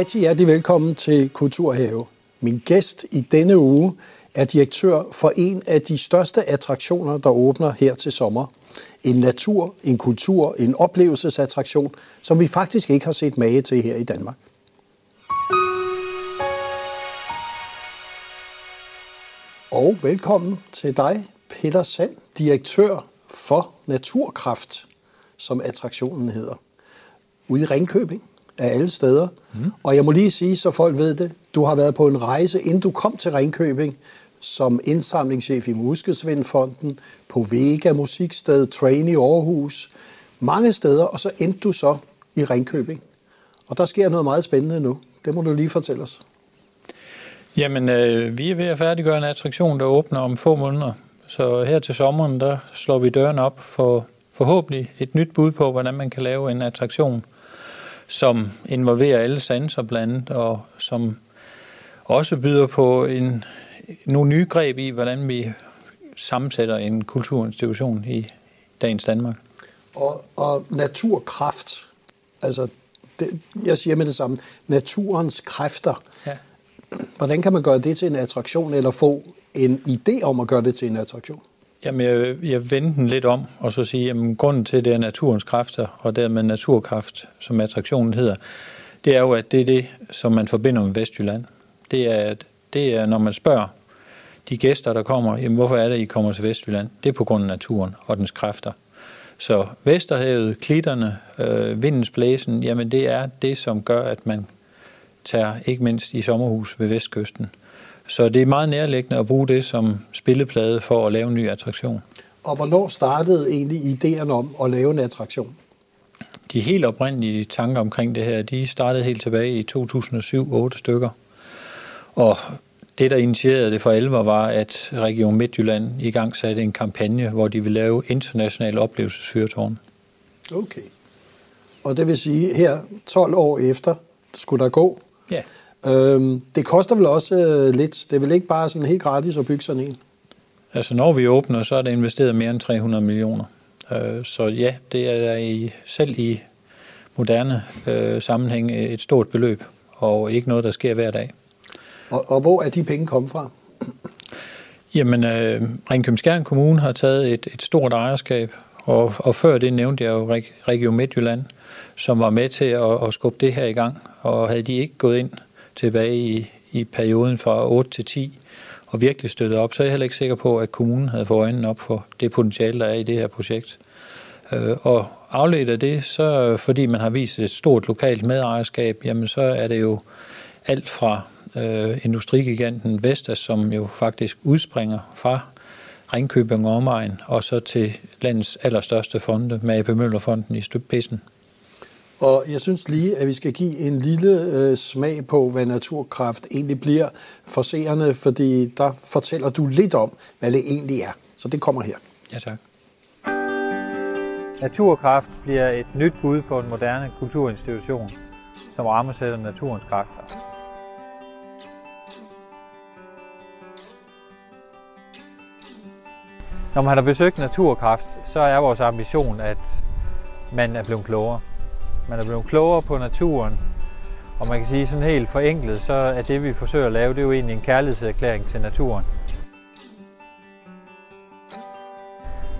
rigtig hjertelig velkommen til Kulturhave. Min gæst i denne uge er direktør for en af de største attraktioner, der åbner her til sommer. En natur, en kultur, en oplevelsesattraktion, som vi faktisk ikke har set mage til her i Danmark. Og velkommen til dig, Peter Sand, direktør for Naturkraft, som attraktionen hedder. Ude i Ringkøbing af alle steder. Mm. Og jeg må lige sige, så folk ved det, du har været på en rejse, inden du kom til Ringkøbing, som indsamlingschef i Muskelsvindfonden, på Vega Musiksted, Train i Aarhus, mange steder, og så endte du så i Ringkøbing. Og der sker noget meget spændende nu. Det må du lige fortælle os. Jamen, øh, vi er ved at færdiggøre en attraktion, der åbner om få måneder. Så her til sommeren, der slår vi døren op for forhåbentlig et nyt bud på, hvordan man kan lave en attraktion, som involverer alle sanser blandt og som også byder på en, nogle nye greb i, hvordan vi sammensætter en kulturinstitution i dagens Danmark. Og, og naturkraft, altså det, jeg siger med det samme, naturens kræfter. Ja. Hvordan kan man gøre det til en attraktion, eller få en idé om at gøre det til en attraktion? Jamen, jeg, jeg vender den lidt om, og så sige, at grunden til, det er naturens kræfter, og dermed naturkraft, som attraktionen hedder, det er jo, at det er det, som man forbinder med Vestjylland. Det er, det er når man spørger de gæster, der kommer, jamen, hvorfor er det, I kommer til Vestjylland? Det er på grund af naturen og dens kræfter. Så Vesterhavet, klitterne, øh, vindens blæsen, jamen det er det, som gør, at man tager ikke mindst i sommerhus ved vestkysten. Så det er meget nærliggende at bruge det som spilleplade for at lave en ny attraktion. Og hvornår startede egentlig ideen om at lave en attraktion? De helt oprindelige tanker omkring det her, de startede helt tilbage i 2007-8 stykker. Og det, der initierede det for alvor, var, at Region Midtjylland i gang satte en kampagne, hvor de ville lave internationale oplevelsesfyrtårn. Okay. Og det vil sige, her 12 år efter skulle der gå. Ja. Øhm, det koster vel også øh, lidt. Det er vel ikke bare sådan helt gratis at bygge sådan en? Altså når vi åbner, så er der investeret mere end 300 millioner. Øh, så ja, det er i, selv i moderne øh, sammenhæng et stort beløb, og ikke noget, der sker hver dag. Og, og hvor er de penge kommet fra? Jamen, øh, Ringkøbing Kommune har taget et, et stort ejerskab, og, og før det nævnte jeg jo Region Midtjylland, som var med til at, at skubbe det her i gang. Og havde de ikke gået ind tilbage i, i perioden fra 8 til 10 og virkelig støttet op, så er jeg heller ikke sikker på, at kommunen havde fået øjnene op for det potentiale, der er i det her projekt. Øh, og afledt af det, så fordi man har vist et stort lokalt medejerskab, jamen så er det jo alt fra øh, industrigiganten Vestas, som jo faktisk udspringer fra Ringkøbing og omegn, og så til landets allerstørste fonde med AP Møllerfonden i spidsen. Og jeg synes lige, at vi skal give en lille øh, smag på, hvad naturkraft egentlig bliver for seerne, fordi der fortæller du lidt om, hvad det egentlig er. Så det kommer her. Ja, tak. Naturkraft bliver et nyt bud på en moderne kulturinstitution, som rammesætter naturens kræfter. Når man har besøgt Naturkraft, så er vores ambition, at man er blevet klogere. Man er blevet klogere på naturen, og man kan sige sådan helt forenklet, så er det vi forsøger at lave, det er jo egentlig en kærlighedserklæring til naturen.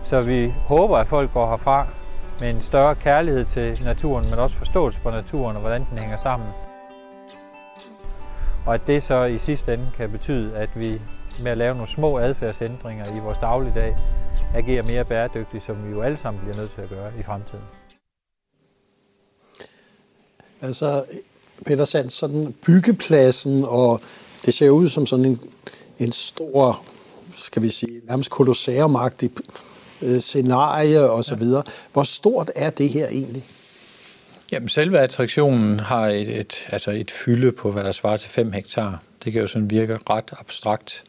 Så vi håber, at folk går herfra med en større kærlighed til naturen, men også forståelse for naturen og hvordan den hænger sammen. Og at det så i sidste ende kan betyde, at vi med at lave nogle små adfærdsændringer i vores dagligdag agerer mere bæredygtigt, som vi jo alle sammen bliver nødt til at gøre i fremtiden. Altså, Peter Sands, sådan byggepladsen, og det ser ud som sådan en, en stor, skal vi sige, nærmest kolosseumagtig øh, scenarie og så videre. Hvor stort er det her egentlig? Jamen, selve attraktionen har et, et, altså et fylde på, hvad der svarer til 5 hektar. Det kan jo sådan virke ret abstrakt.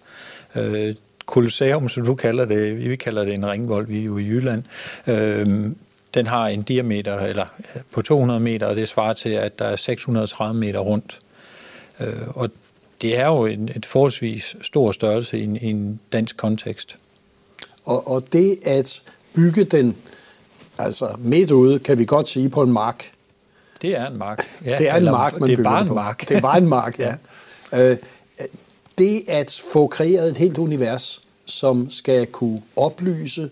Øh, Kolosseum, som du kalder det, vi kalder det en ringvold, vi er jo i Jylland, øh, den har en diameter eller på 200 meter, og det svarer til, at der er 630 meter rundt. Øh, og det er jo en et forholdsvis stor størrelse i en, i en dansk kontekst. Og, og det at bygge den altså midt ude, kan vi godt sige, på en mark, Det er en mark. Ja, det er en mark, man Det var en mark. Det var en mark, ja. Øh, det at få kreeret et helt univers, som skal kunne oplyse,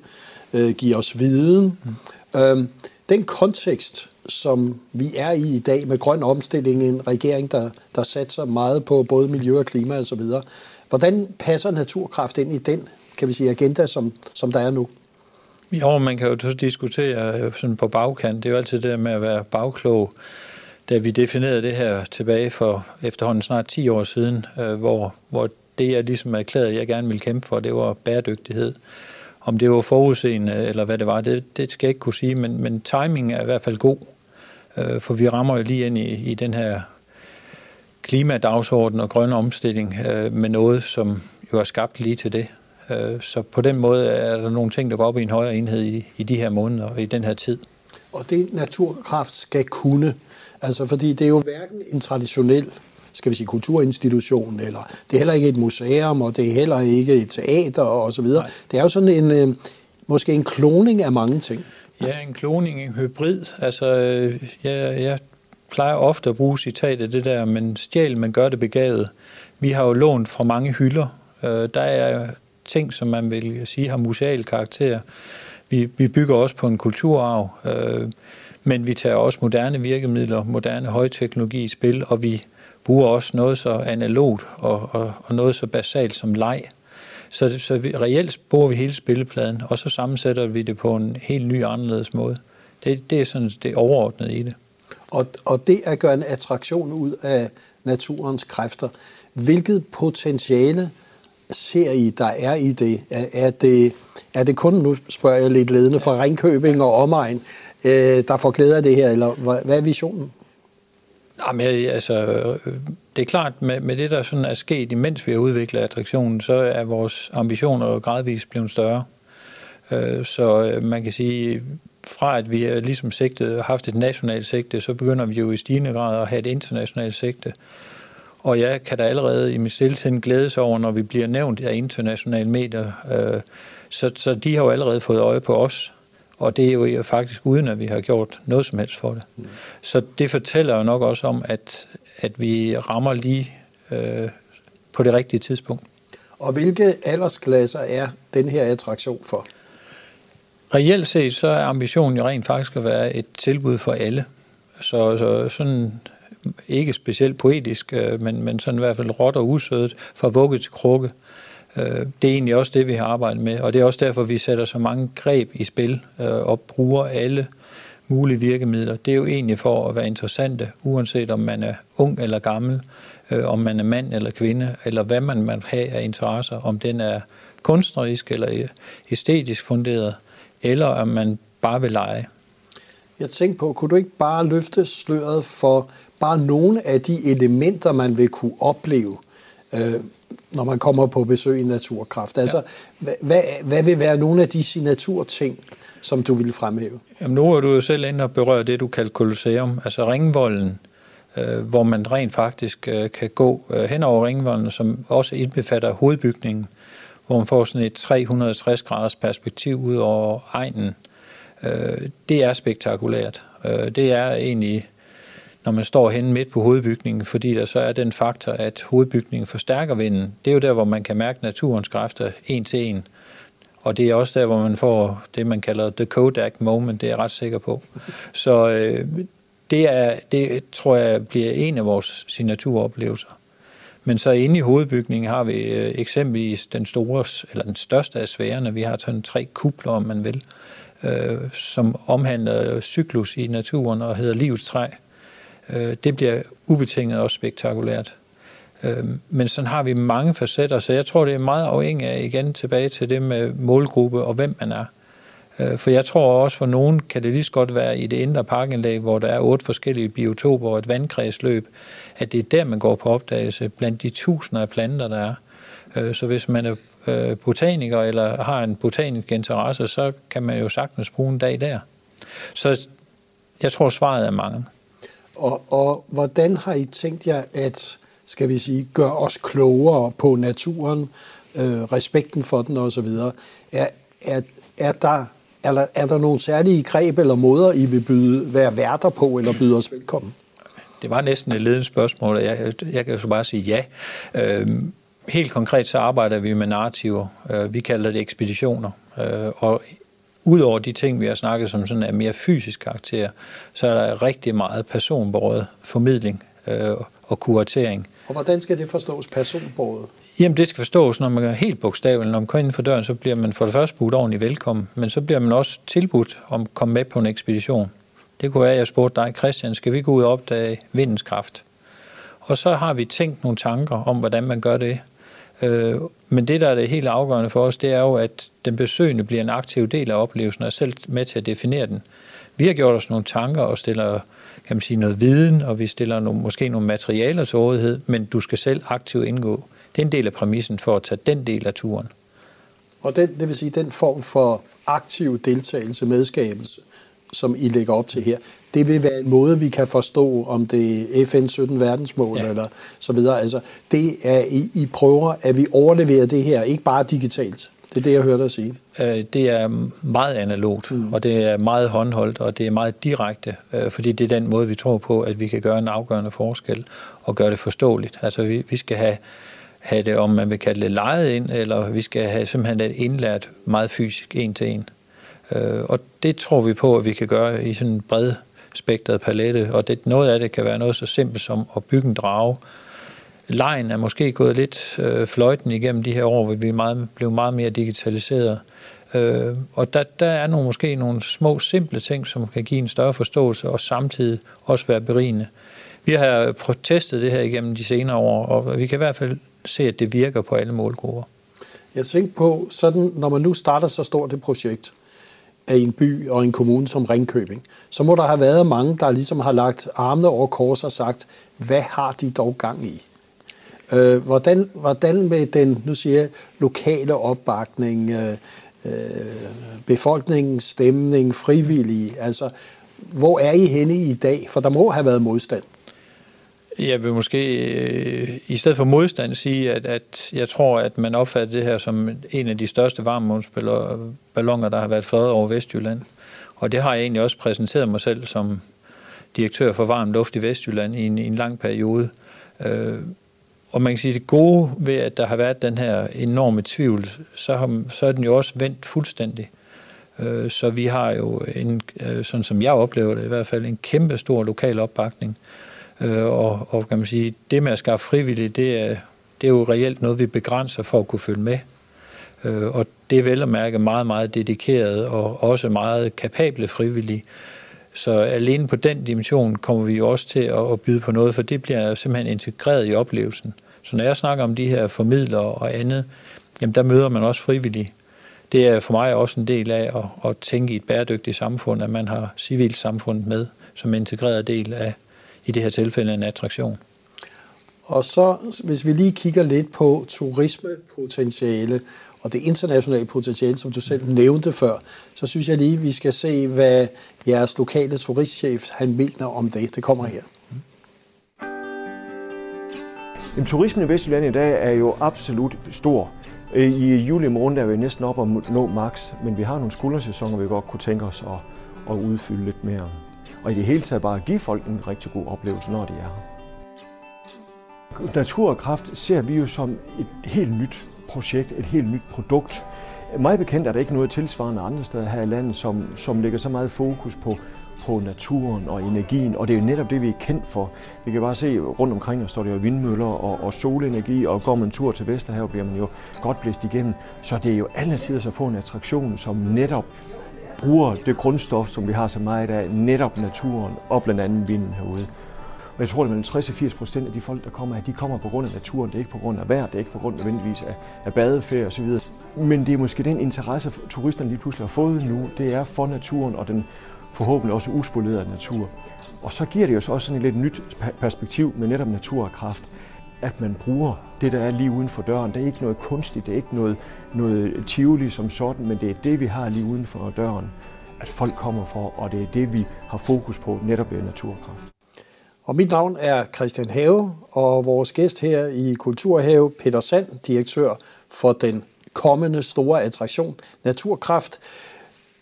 øh, give os viden, mm øh, den kontekst, som vi er i i dag med grøn omstilling, en regering, der, der satser meget på både miljø og klima osv., hvordan passer naturkraft ind i den kan vi sige, agenda, som, som der er nu? Jo, man kan jo diskutere øh, sådan på bagkant. Det er jo altid det med at være bagklog. Da vi definerede det her tilbage for efterhånden snart 10 år siden, øh, hvor, hvor det, jeg ligesom erklærede, jeg gerne ville kæmpe for, det var bæredygtighed. Om det var forudseende, eller hvad det var, det, det skal jeg ikke kunne sige, men, men timing er i hvert fald god. Øh, for vi rammer jo lige ind i, i den her klimadagsorden og grønne omstilling øh, med noget, som jo er skabt lige til det. Øh, så på den måde er der nogle ting, der går op i en højere enhed i, i de her måneder og i den her tid. Og det naturkraft skal kunne, altså fordi det er jo hverken en traditionel skal vi sige, kulturinstitution, eller det er heller ikke et museum, og det er heller ikke et teater og så videre. Det er jo sådan en, øh, måske en kloning af mange ting. Ja, en kloning, en hybrid. Altså, jeg, jeg plejer ofte at bruge citatet det der, men stjæl, man gør det begavet. Vi har jo lånt fra mange hylder. Øh, der er ting, som man vil sige har museal karakter. Vi, vi bygger også på en kulturarv, øh, men vi tager også moderne virkemidler, moderne højteknologi i spil, og vi bruger også noget så analogt og, og, og noget så basalt som leg. Så, så vi, reelt bruger vi hele spillepladen, og så sammensætter vi det på en helt ny anderledes måde. Det, det er sådan det overordnede i det. Og, og det at gøre en attraktion ud af naturens kræfter, hvilket potentiale ser I, der er i det? Er, er det, er det kun, nu spørger jeg lidt ledende, fra Ringkøbing og omegn, øh, der får glæde af det her, eller hvad er visionen? Ah, Jamen, øh, altså, øh, det er klart, med, med det, der sådan er sket, imens vi har udviklet attraktionen, så er vores ambitioner gradvist blevet større. Øh, så man kan sige, fra at vi er ligesom sigtet, haft et nationalt sigte, så begynder vi jo i stigende grad at have et internationalt sigte. Og jeg kan da allerede i min stilltid glæde sig over, når vi bliver nævnt af internationale medier. Så, så de har jo allerede fået øje på os, og det er jo faktisk uden, at vi har gjort noget som helst for det. Mm. Så det fortæller jo nok også om, at, at vi rammer lige øh, på det rigtige tidspunkt. Og hvilke aldersklasser er den her attraktion for? Reelt set så er ambitionen jo rent faktisk at være et tilbud for alle. Så, så sådan ikke specielt poetisk, øh, men, men sådan i hvert fald råt og usødet, fra vugge til krukke. Øh, Øh, det er egentlig også det, vi har arbejdet med, og det er også derfor, vi sætter så mange greb i spil øh, og bruger alle mulige virkemidler. Det er jo egentlig for at være interessante, uanset om man er ung eller gammel, øh, om man er mand eller kvinde, eller hvad man man have af interesser, om den er kunstnerisk eller æstetisk funderet, eller om man bare vil lege. Jeg tænkte på, kunne du ikke bare løfte sløret for bare nogle af de elementer, man vil kunne opleve, øh, når man kommer på besøg i Naturkraft? Altså, ja. hvad, hvad, hvad vil være nogle af de signaturting, som du vil fremhæve? Jamen, nu er du jo selv inde og berøre det, du kalder kolosseum, altså ringvolden, øh, hvor man rent faktisk øh, kan gå øh, hen over ringvolden, som også indbefatter hovedbygningen, hvor man får sådan et 360 graders perspektiv ud over egnen. Øh, det er spektakulært. Øh, det er egentlig når man står hen midt på hovedbygningen, fordi der så er den faktor, at hovedbygningen forstærker vinden. Det er jo der, hvor man kan mærke naturens kræfter en til en. Og det er også der, hvor man får det, man kalder the Kodak moment, det er jeg ret sikker på. Så øh, det, er, det tror jeg bliver en af vores signaturoplevelser. Men så inde i hovedbygningen har vi øh, eksempelvis den store, eller den største af sværene. Vi har sådan tre kupler, om man vil, øh, som omhandler cyklus i naturen og hedder livets træ. Øh, det bliver ubetinget også spektakulært. Øh, men sådan har vi mange facetter, så jeg tror, det er meget afhængigt af, igen tilbage til det med målgruppe og hvem man er. Øh, for jeg tror også, for nogen kan det lige så godt være i det indre parkanlæg, hvor der er otte forskellige biotoper og et vandkredsløb, at det er der, man går på opdagelse blandt de tusinder af planter, der er. Øh, så hvis man er øh, botaniker eller har en botanisk interesse, så kan man jo sagtens bruge en dag der. Så jeg tror, svaret er mange. Og, og hvordan har I tænkt jer at, skal vi sige, gøre os klogere på naturen, øh, respekten for den osv.? Er, er, er der Er der, er der nogle særlige greb eller måder, I vil byde, være værter på eller byde os velkommen? Det var næsten et ledende spørgsmål, og jeg, jeg kan jo så bare sige ja. Øhm, helt konkret så arbejder vi med narrativer. Øh, vi kalder det ekspeditioner. Øh, og udover de ting, vi har snakket som sådan er mere fysisk karakter, så er der rigtig meget personbåret formidling øh, og kuratering. Og hvordan skal det forstås personbåret? Jamen det skal forstås, når man er helt bogstaveligt. Når man kommer ind for døren, så bliver man for det første budt ordentligt velkommen, men så bliver man også tilbudt om at komme med på en ekspedition. Det kunne være, at jeg spurgte dig, Christian, skal vi gå ud og opdage vindens kraft? Og så har vi tænkt nogle tanker om, hvordan man gør det. Øh, men det, der er det helt afgørende for os, det er jo, at den besøgende bliver en aktiv del af oplevelsen, og er selv med til at definere den. Vi har gjort os nogle tanker og stiller kan man sige, noget viden, og vi stiller nogle, måske nogle materialer til rådighed, men du skal selv aktivt indgå. Det er en del af præmissen for at tage den del af turen. Og den, det vil sige, den form for aktiv deltagelse, medskabelse, som I lægger op til her, det vil være en måde, vi kan forstå, om det er FN 17 verdensmål ja. eller så videre. Altså, det er, I, I prøver, at vi overleverer det her, ikke bare digitalt. Det er det, jeg hørte dig sige. Øh, det er meget analogt, mm. og det er meget håndholdt, og det er meget direkte, øh, fordi det er den måde, vi tror på, at vi kan gøre en afgørende forskel og gøre det forståeligt. Altså, vi, vi skal have, have det, om man vil kalde det lejet ind, eller vi skal have simpelthen det indlært meget fysisk en til en. Øh, og det tror vi på, at vi kan gøre i sådan en bred spektret palette, og det, noget af det kan være noget så simpelt som at bygge en drage. Lejen er måske gået lidt øh, fløjten igennem de her år, hvor vi er meget, blevet meget mere digitaliseret. Øh, og der, der er nogle, måske nogle små, simple ting, som kan give en større forståelse, og samtidig også være berigende. Vi har protestet det her igennem de senere år, og vi kan i hvert fald se, at det virker på alle målgrupper. Jeg tænkte på, sådan, når man nu starter så stort et projekt, af en by og en kommune som Ringkøbing, så må der have været mange, der ligesom har lagt armene over kors og sagt, hvad har de dog gang i? Øh, hvordan, hvordan med den, nu siger jeg, lokale opbakning, øh, øh, befolkningens stemning, frivillige, altså hvor er I henne i dag? For der må have været modstand. Jeg vil måske øh, i stedet for modstand sige, at, at jeg tror, at man opfatter det her som en af de største varmemundsballoner, der har været fløjet over Vestjylland. Og det har jeg egentlig også præsenteret mig selv som direktør for varm luft i Vestjylland i en, i en lang periode. Øh, og man kan sige, at det gode ved, at der har været den her enorme tvivl, så, har, så er den jo også vendt fuldstændig. Øh, så vi har jo, en, øh, sådan som jeg oplever det i hvert fald, en kæmpe stor lokal opbakning. Øh, og, og kan man sige, det med at skaffe frivillige, det er, det er jo reelt noget, vi begrænser for at kunne følge med. Øh, og det er vel at mærke meget, meget dedikeret og også meget kapable frivillige. Så alene på den dimension kommer vi jo også til at, byde på noget, for det bliver simpelthen integreret i oplevelsen. Så når jeg snakker om de her formidlere og andet, jamen der møder man også frivillige. Det er for mig også en del af at, at tænke i et bæredygtigt samfund, at man har civilsamfundet med som integreret del af, i det her tilfælde en attraktion. Og så, hvis vi lige kigger lidt på turismepotentiale og det internationale potentiale, som du selv nævnte før, så synes jeg lige, vi skal se, hvad jeres lokale turistchef han mener om det. Det kommer her. Jamen, turismen i Vestjylland i dag er jo absolut stor. I juli måned er vi næsten op at nå max, men vi har nogle skuldersæsoner, vi godt kunne tænke os at, at udfylde lidt mere og i det hele taget bare give folk en rigtig god oplevelse, når de er her. Naturkraft ser vi jo som et helt nyt projekt, et helt nyt produkt. Mig bekendt er der ikke noget tilsvarende andre steder her i landet, som, som lægger så meget fokus på, på naturen og energien, og det er jo netop det, vi er kendt for. Vi kan bare se rundt omkring, der står der jo vindmøller og, og solenergi, og går man en tur til Vesterhav, bliver man jo godt blæst igennem. Så det er jo alle tider at få en attraktion, som netop bruger det grundstof, som vi har så meget af, netop naturen og blandt andet vinden herude. Og jeg tror, at mellem 60 og 80 procent af de folk, der kommer her, de kommer på grund af naturen. Det er ikke på grund af vejr, det er ikke på grund nødvendigvis af, af badeferie osv. Men det er måske den interesse, turisterne lige pludselig har fået nu, det er for naturen og den forhåbentlig også uspolerede natur. Og så giver det jo også sådan et lidt nyt perspektiv med netop natur og kraft at man bruger det, der er lige uden for døren. Det er ikke noget kunstigt, det er ikke noget, noget tivoli som sådan, men det er det, vi har lige uden for døren, at folk kommer for, og det er det, vi har fokus på netop ved naturkraft. Og mit navn er Christian Have, og vores gæst her i Kulturhave, Peter Sand, direktør for den kommende store attraktion Naturkraft.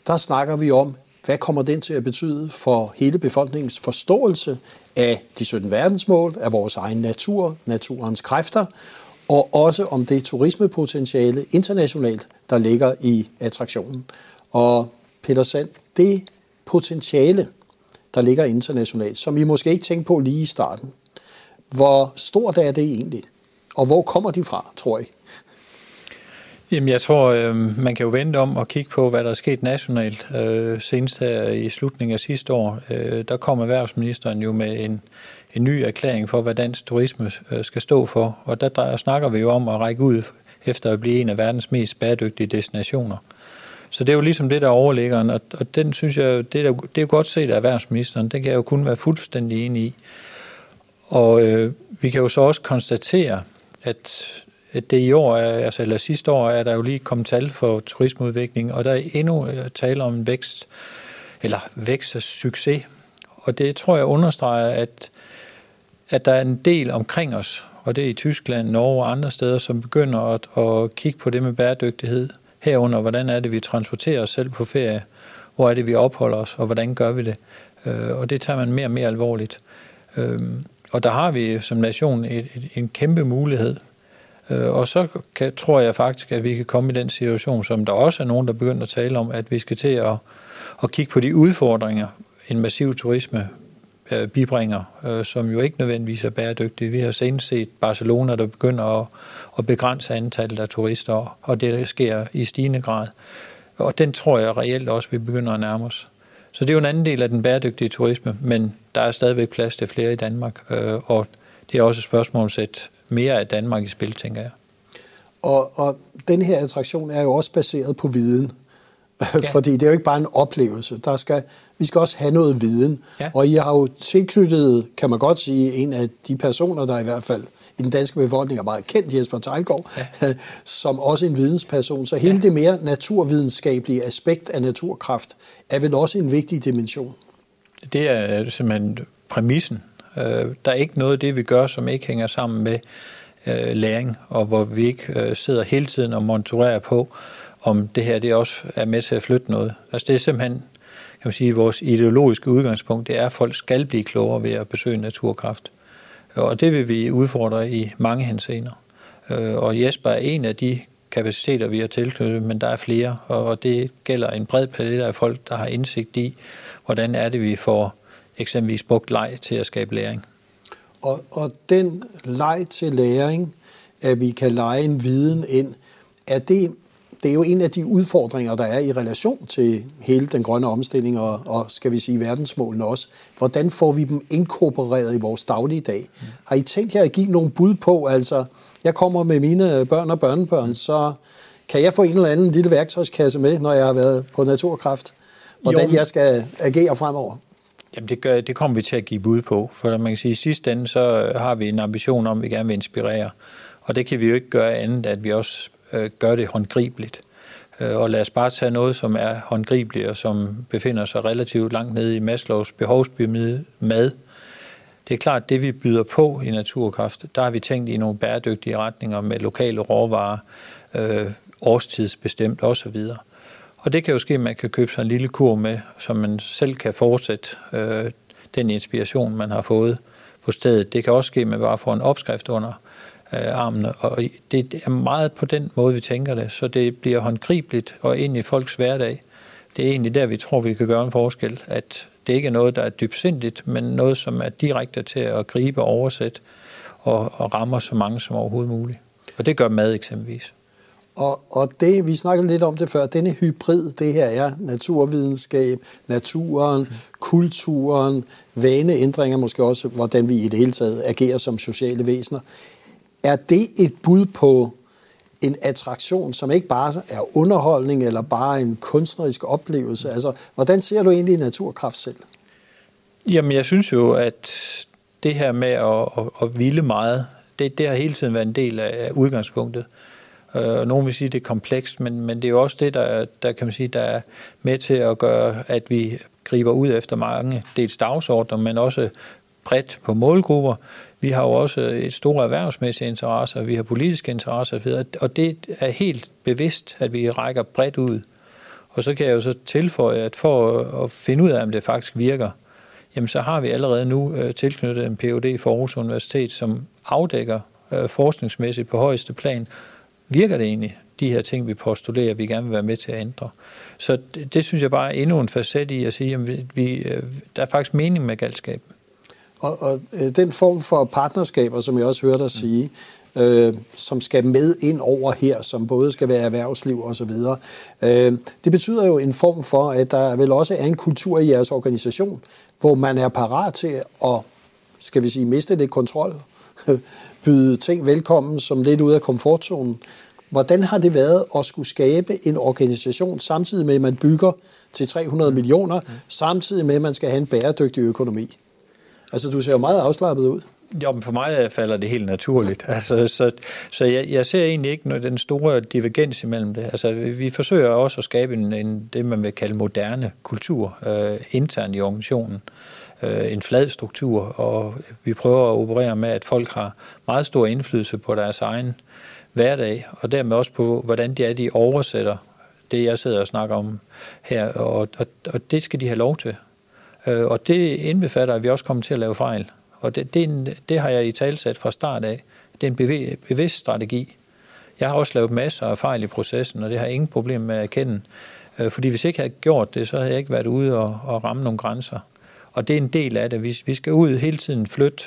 der snakker vi om, hvad kommer den til at betyde for hele befolkningens forståelse af de 17 verdensmål, af vores egen natur, naturens kræfter, og også om det turismepotentiale internationalt, der ligger i attraktionen. Og Peter Sand, det potentiale, der ligger internationalt, som I måske ikke tænkte på lige i starten, hvor stort er det egentlig? Og hvor kommer de fra, tror jeg? Jamen, jeg tror, øh, man kan jo vente om og kigge på, hvad der er sket nationalt. Øh, senest her i slutningen af sidste år, øh, der kom erhvervsministeren jo med en, en ny erklæring for, hvad dansk turisme øh, skal stå for. Og der, der snakker vi jo om at række ud efter at blive en af verdens mest bæredygtige destinationer. Så det er jo ligesom det, der overligger, og, og den synes jeg, det er, det er jo godt set af erhvervsministeren, den kan jeg jo kun være fuldstændig enig i. Og øh, vi kan jo så også konstatere, at at Øh, det i år, altså eller sidste år, er der jo lige kommet tal for turismeudvikling, og der er endnu øh, tale om en vækst, eller vækst og succes. Og det tror jeg understreger, at, at der er en del omkring os, og det er i Tyskland, Norge og andre steder, som begynder at, at kigge på det med bæredygtighed. Herunder, hvordan er det, vi transporterer os selv på ferie, hvor er det, vi opholder os, og hvordan gør vi det. Øh, og det tager man mere og mere alvorligt. Øhm, og der har vi som nation et, et, en kæmpe mulighed Øh, og så kan, tror jeg faktisk, at vi kan komme i den situation, som der også er nogen, der begynder at tale om, at vi skal til at, at kigge på de udfordringer, en massiv turisme øh, bibringer, øh, som jo ikke nødvendigvis er bæredygtige. Vi har senest set Barcelona, der begynder at, at begrænse antallet af turister, og det der sker i stigende grad. Og den tror jeg reelt også, vi begynder at nærme os. Så det er jo en anden del af den bæredygtige turisme, men der er stadigvæk plads til flere i Danmark, og det er også et spørgsmål at sætte mere af Danmark i spil, tænker jeg. Og, og den her attraktion er jo også baseret på viden. Ja. Fordi det er jo ikke bare en oplevelse. Der skal, vi skal også have noget viden. Ja. Og I har jo tilknyttet, kan man godt sige, en af de personer, der i hvert fald i den danske befolkning er meget kendt, Jesper Tejlgaard, ja. som også en vidensperson. Så hele ja. det mere naturvidenskabelige aspekt af naturkraft er vel også en vigtig dimension. Det er simpelthen præmissen Øh, der er ikke noget af det, vi gør, som ikke hænger sammen med øh, læring, og hvor vi ikke øh, sidder hele tiden og monitorerer på, om det her det også er med til at flytte noget. Altså det er simpelthen, kan man sige, vores ideologiske udgangspunkt, det er, at folk skal blive klogere ved at besøge naturkraft. Og det vil vi udfordre i mange henseender. Øh, og Jesper er en af de kapaciteter, vi har tilknyttet, men der er flere, og det gælder en bred palet af folk, der har indsigt i, hvordan er det, vi får eksempelvis brugt leg til at skabe læring. Og, og den leg til læring, at vi kan lege en viden ind, er det, det er jo en af de udfordringer, der er i relation til hele den grønne omstilling og, og skal vi sige verdensmålene også. Hvordan får vi dem inkorporeret i vores daglige dag? Har I tænkt jer at give nogle bud på, altså jeg kommer med mine børn og børnebørn, så kan jeg få en eller anden lille værktøjskasse med, når jeg har været på naturkraft? Hvordan jo. jeg skal agere fremover? Jamen det, gør, det kommer vi til at give bud på, for man kan sige, at i sidste ende så øh, har vi en ambition om, at vi gerne vil inspirere. Og det kan vi jo ikke gøre andet, at vi også øh, gør det håndgribeligt. Øh, og lad os bare tage noget, som er håndgribeligt og som befinder sig relativt langt nede i Maslows behovspyramide, mad. Det er klart, at det vi byder på i Naturkraft, der har vi tænkt i nogle bæredygtige retninger med lokale råvarer, øh, årstidsbestemt osv. Og det kan jo ske, at man kan købe sig en lille kur med, så man selv kan fortsætte øh, den inspiration, man har fået på stedet. Det kan også ske, at man bare får en opskrift under øh, armene. Og det er meget på den måde, vi tænker det, så det bliver håndgribeligt og ind i folks hverdag. Det er egentlig der, vi tror, vi kan gøre en forskel. At det ikke er noget, der er dybsindigt, men noget, som er direkte til at gribe og oversætte og, og rammer så mange som overhovedet muligt. Og det gør mad eksempelvis. Og, og det, vi snakkede lidt om det før, denne hybrid, det her er naturvidenskab, naturen, mm. kulturen, vaneændringer, måske også, hvordan vi i det hele taget agerer som sociale væsener. Er det et bud på en attraktion, som ikke bare er underholdning eller bare en kunstnerisk oplevelse? Altså, hvordan ser du egentlig naturkraft selv? Jamen, jeg synes jo, at det her med at, at, at ville meget, det, det har hele tiden været en del af udgangspunktet. Øh, Øh, nogen vil sige, at det er komplekst, men, men det er jo også det, der, der, kan man sige, der er med til at gøre, at vi griber ud efter mange dels dagsordner, men også bredt på målgrupper. Vi har jo også et stort erhvervsmæssige interesser, vi har politiske interesser, og det er helt bevidst, at vi rækker bredt ud. Og så kan jeg jo så tilføje, at for at finde ud af, om det faktisk virker, jamen så har vi allerede nu øh, tilknyttet en PhD for Aarhus Universitet, som afdækker øh, forskningsmæssigt på højeste plan, virker det egentlig, de her ting, vi postulerer, vi gerne vil være med til at ændre. Så det, det synes jeg bare er endnu en facet i at sige, at vi, vi, øh, der er faktisk mening med galskab. Og, og øh, den form for partnerskaber, som jeg også hørte dig sige, øh, som skal med ind over her, som både skal være erhvervsliv og så videre. Øh, det betyder jo en form for, at der vel også er en kultur i jeres organisation, hvor man er parat til at, skal vi sige, miste lidt kontrol, byde ting velkommen som lidt ud af komfortzonen. Hvordan har det været at skulle skabe en organisation, samtidig med, at man bygger til 300 millioner, samtidig med, at man skal have en bæredygtig økonomi? Altså, du ser jo meget afslappet ud. Jo, men for mig falder det helt naturligt. Altså, så så jeg, jeg ser egentlig ikke noget, den store divergens imellem det. Altså, vi, vi forsøger også at skabe en, en, det, man vil kalde moderne kultur øh, internt i organisationen. Øh, Øh, en flad struktur, og vi prøver at operere med, at folk har meget stor indflydelse på deres egen hverdag, og dermed også på, hvordan de er, de oversætter det, jeg sidder og snakker om her, og, og, og det skal de have lov til. Øh, og det indbefatter, at vi også kommer til at lave fejl. Og det, det, en, det har jeg i talsat fra start af. Det er en bevidst strategi. Jeg har også lavet masser af fejl i processen, og det har jeg ingen problem med at erkende. Øh, fordi hvis jeg ikke havde gjort det, så havde jeg ikke været ude og, og ramme nogle grænser. Og det er en del af det. Vi, vi skal ud hele tiden flytte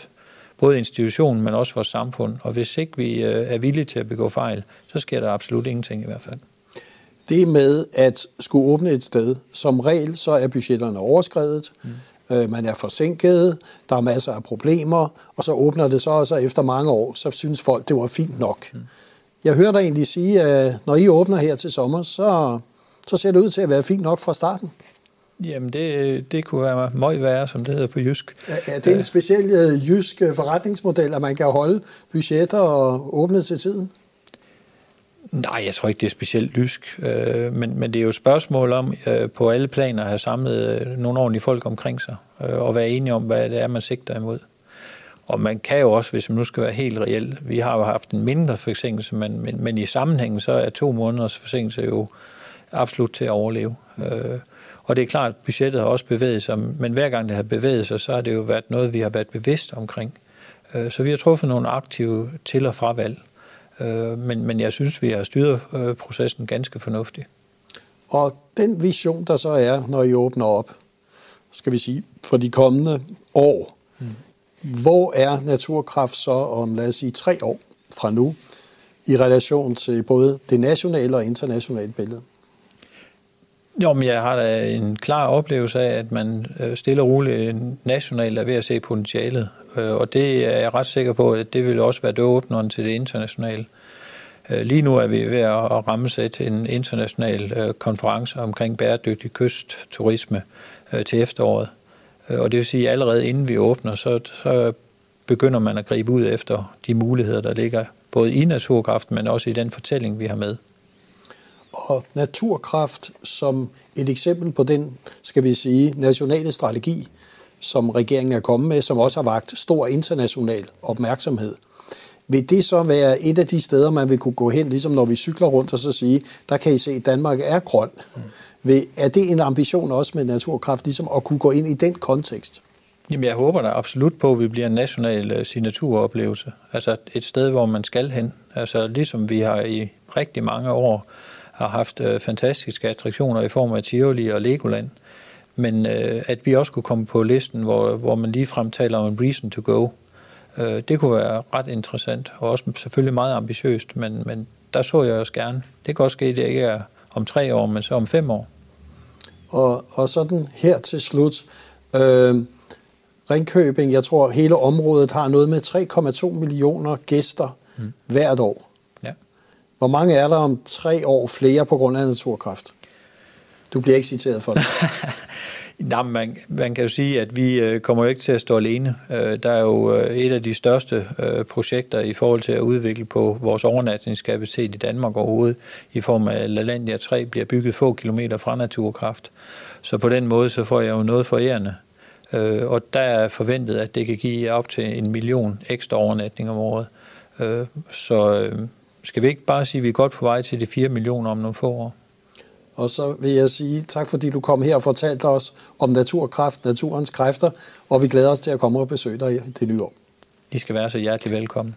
både institutionen, men også vores samfund. Og hvis ikke vi øh, er villige til at begå fejl, så sker der absolut ingenting i hvert fald. Det med at skulle åbne et sted, som regel så er budgetterne overskrevet, mm. øh, man er forsinket, der er masser af problemer, og så åbner det så, og så efter mange år, så synes folk, det var fint nok. Mm. Jeg hører dig egentlig sige, at når I åbner her til sommer, så, så ser det ud til at være fint nok fra starten. Jamen, det, det kunne være meget værre, som det hedder på jysk. Ja, ja det er en speciel øh, jysk øh, forretningsmodel, at man kan holde budgetter og åbne til tiden. Nej, jeg tror ikke, det er specielt jysk, øh, men, men det er jo et spørgsmål om på alle planer at have samlet nogle ordentlige folk omkring sig, og være enige om, hvad det er, man sigter imod. Og man kan jo også, hvis man nu skal være helt reelt, vi har jo haft en mindre forsinkelse, men, men, men i sammenhængen så er to måneders forsinkelse jo absolut til at overleve. Mm. Og det er klart, at budgettet har også bevæget sig, men hver gang det har bevæget sig, så har det jo været noget, vi har været bevidst omkring. Øh, så vi har truffet nogle aktive til- og fravalg. Øh, men, men jeg synes, vi har styret øh, processen ganske fornuftigt. Og den vision, der så er, når I åbner op, skal vi sige, for de kommende år, mm. hvor er naturkraft så om, lad os sige, tre år fra nu, i relation til både det nationale og internationale billede? Jo, men jeg har da en klar oplevelse af, at man øh, stille og roligt nationalt er ved at se potentialet. Øh, og det er jeg ret sikker på, at det vil også være døråbneren til det internationale. Øh, lige nu er vi ved at rammesætte en international konference omkring bæredygtig kystturisme til efteråret. Og det vil sige, at allerede inden vi åbner, så, så begynder man at gribe ud efter de muligheder, der ligger både i naturkraften, men også i den fortælling, vi har med og naturkraft som et eksempel på den, skal vi sige, nationale strategi, som regeringen er kommet med, som også har vagt stor international opmærksomhed. Vil det så være et af de steder, man vil kunne gå hen, ligesom når vi cykler rundt og så sige, der kan I se, at Danmark er grøn. Mm. Er det en ambition også med naturkraft, ligesom at kunne gå ind i den kontekst? Jamen, jeg håber da absolut på, at vi bliver en national øh, signaturoplevelse. Altså et sted, hvor man skal hen. Altså ligesom vi har i rigtig mange år har haft øh, fantastiske attraktioner i form af Tivoli og Legoland. Men øh, at vi også kunne komme på listen, hvor, hvor man lige frem taler om en reason to go, øh, det kunne være ret interessant, og også selvfølgelig meget ambitiøst, men, men der så jeg også gerne. Det kan også ske, at det ikke er om tre år, men så om fem år. Og, og sådan her til slut, øh, Ringkøbing, jeg tror hele området har noget med 3,2 millioner gæster mm. hvert år. Hvor mange er der om tre år flere på grund af naturkraft? Du bliver ikke citeret for det. Nej, man, man kan jo sige, at vi øh, kommer jo ikke til at stå alene. Øh, der er jo øh, et af de største øh, projekter i forhold til at udvikle på vores overnatningskapacitet i Danmark overhovedet, i form af LaLandia 3, bliver bygget få kilometer fra naturkraft. Så på den måde, så får jeg jo noget forærende. Øh, og der er forventet, at det kan give op til en million ekstra overnatninger om året. Øh, så skal vi ikke bare sige, at vi er godt på vej til de 4 millioner om nogle få år? Og så vil jeg sige tak, fordi du kom her og fortalte os om naturkraft, naturens kræfter, og vi glæder os til at komme og besøge dig i det nye år. I skal være så hjertelig velkommen.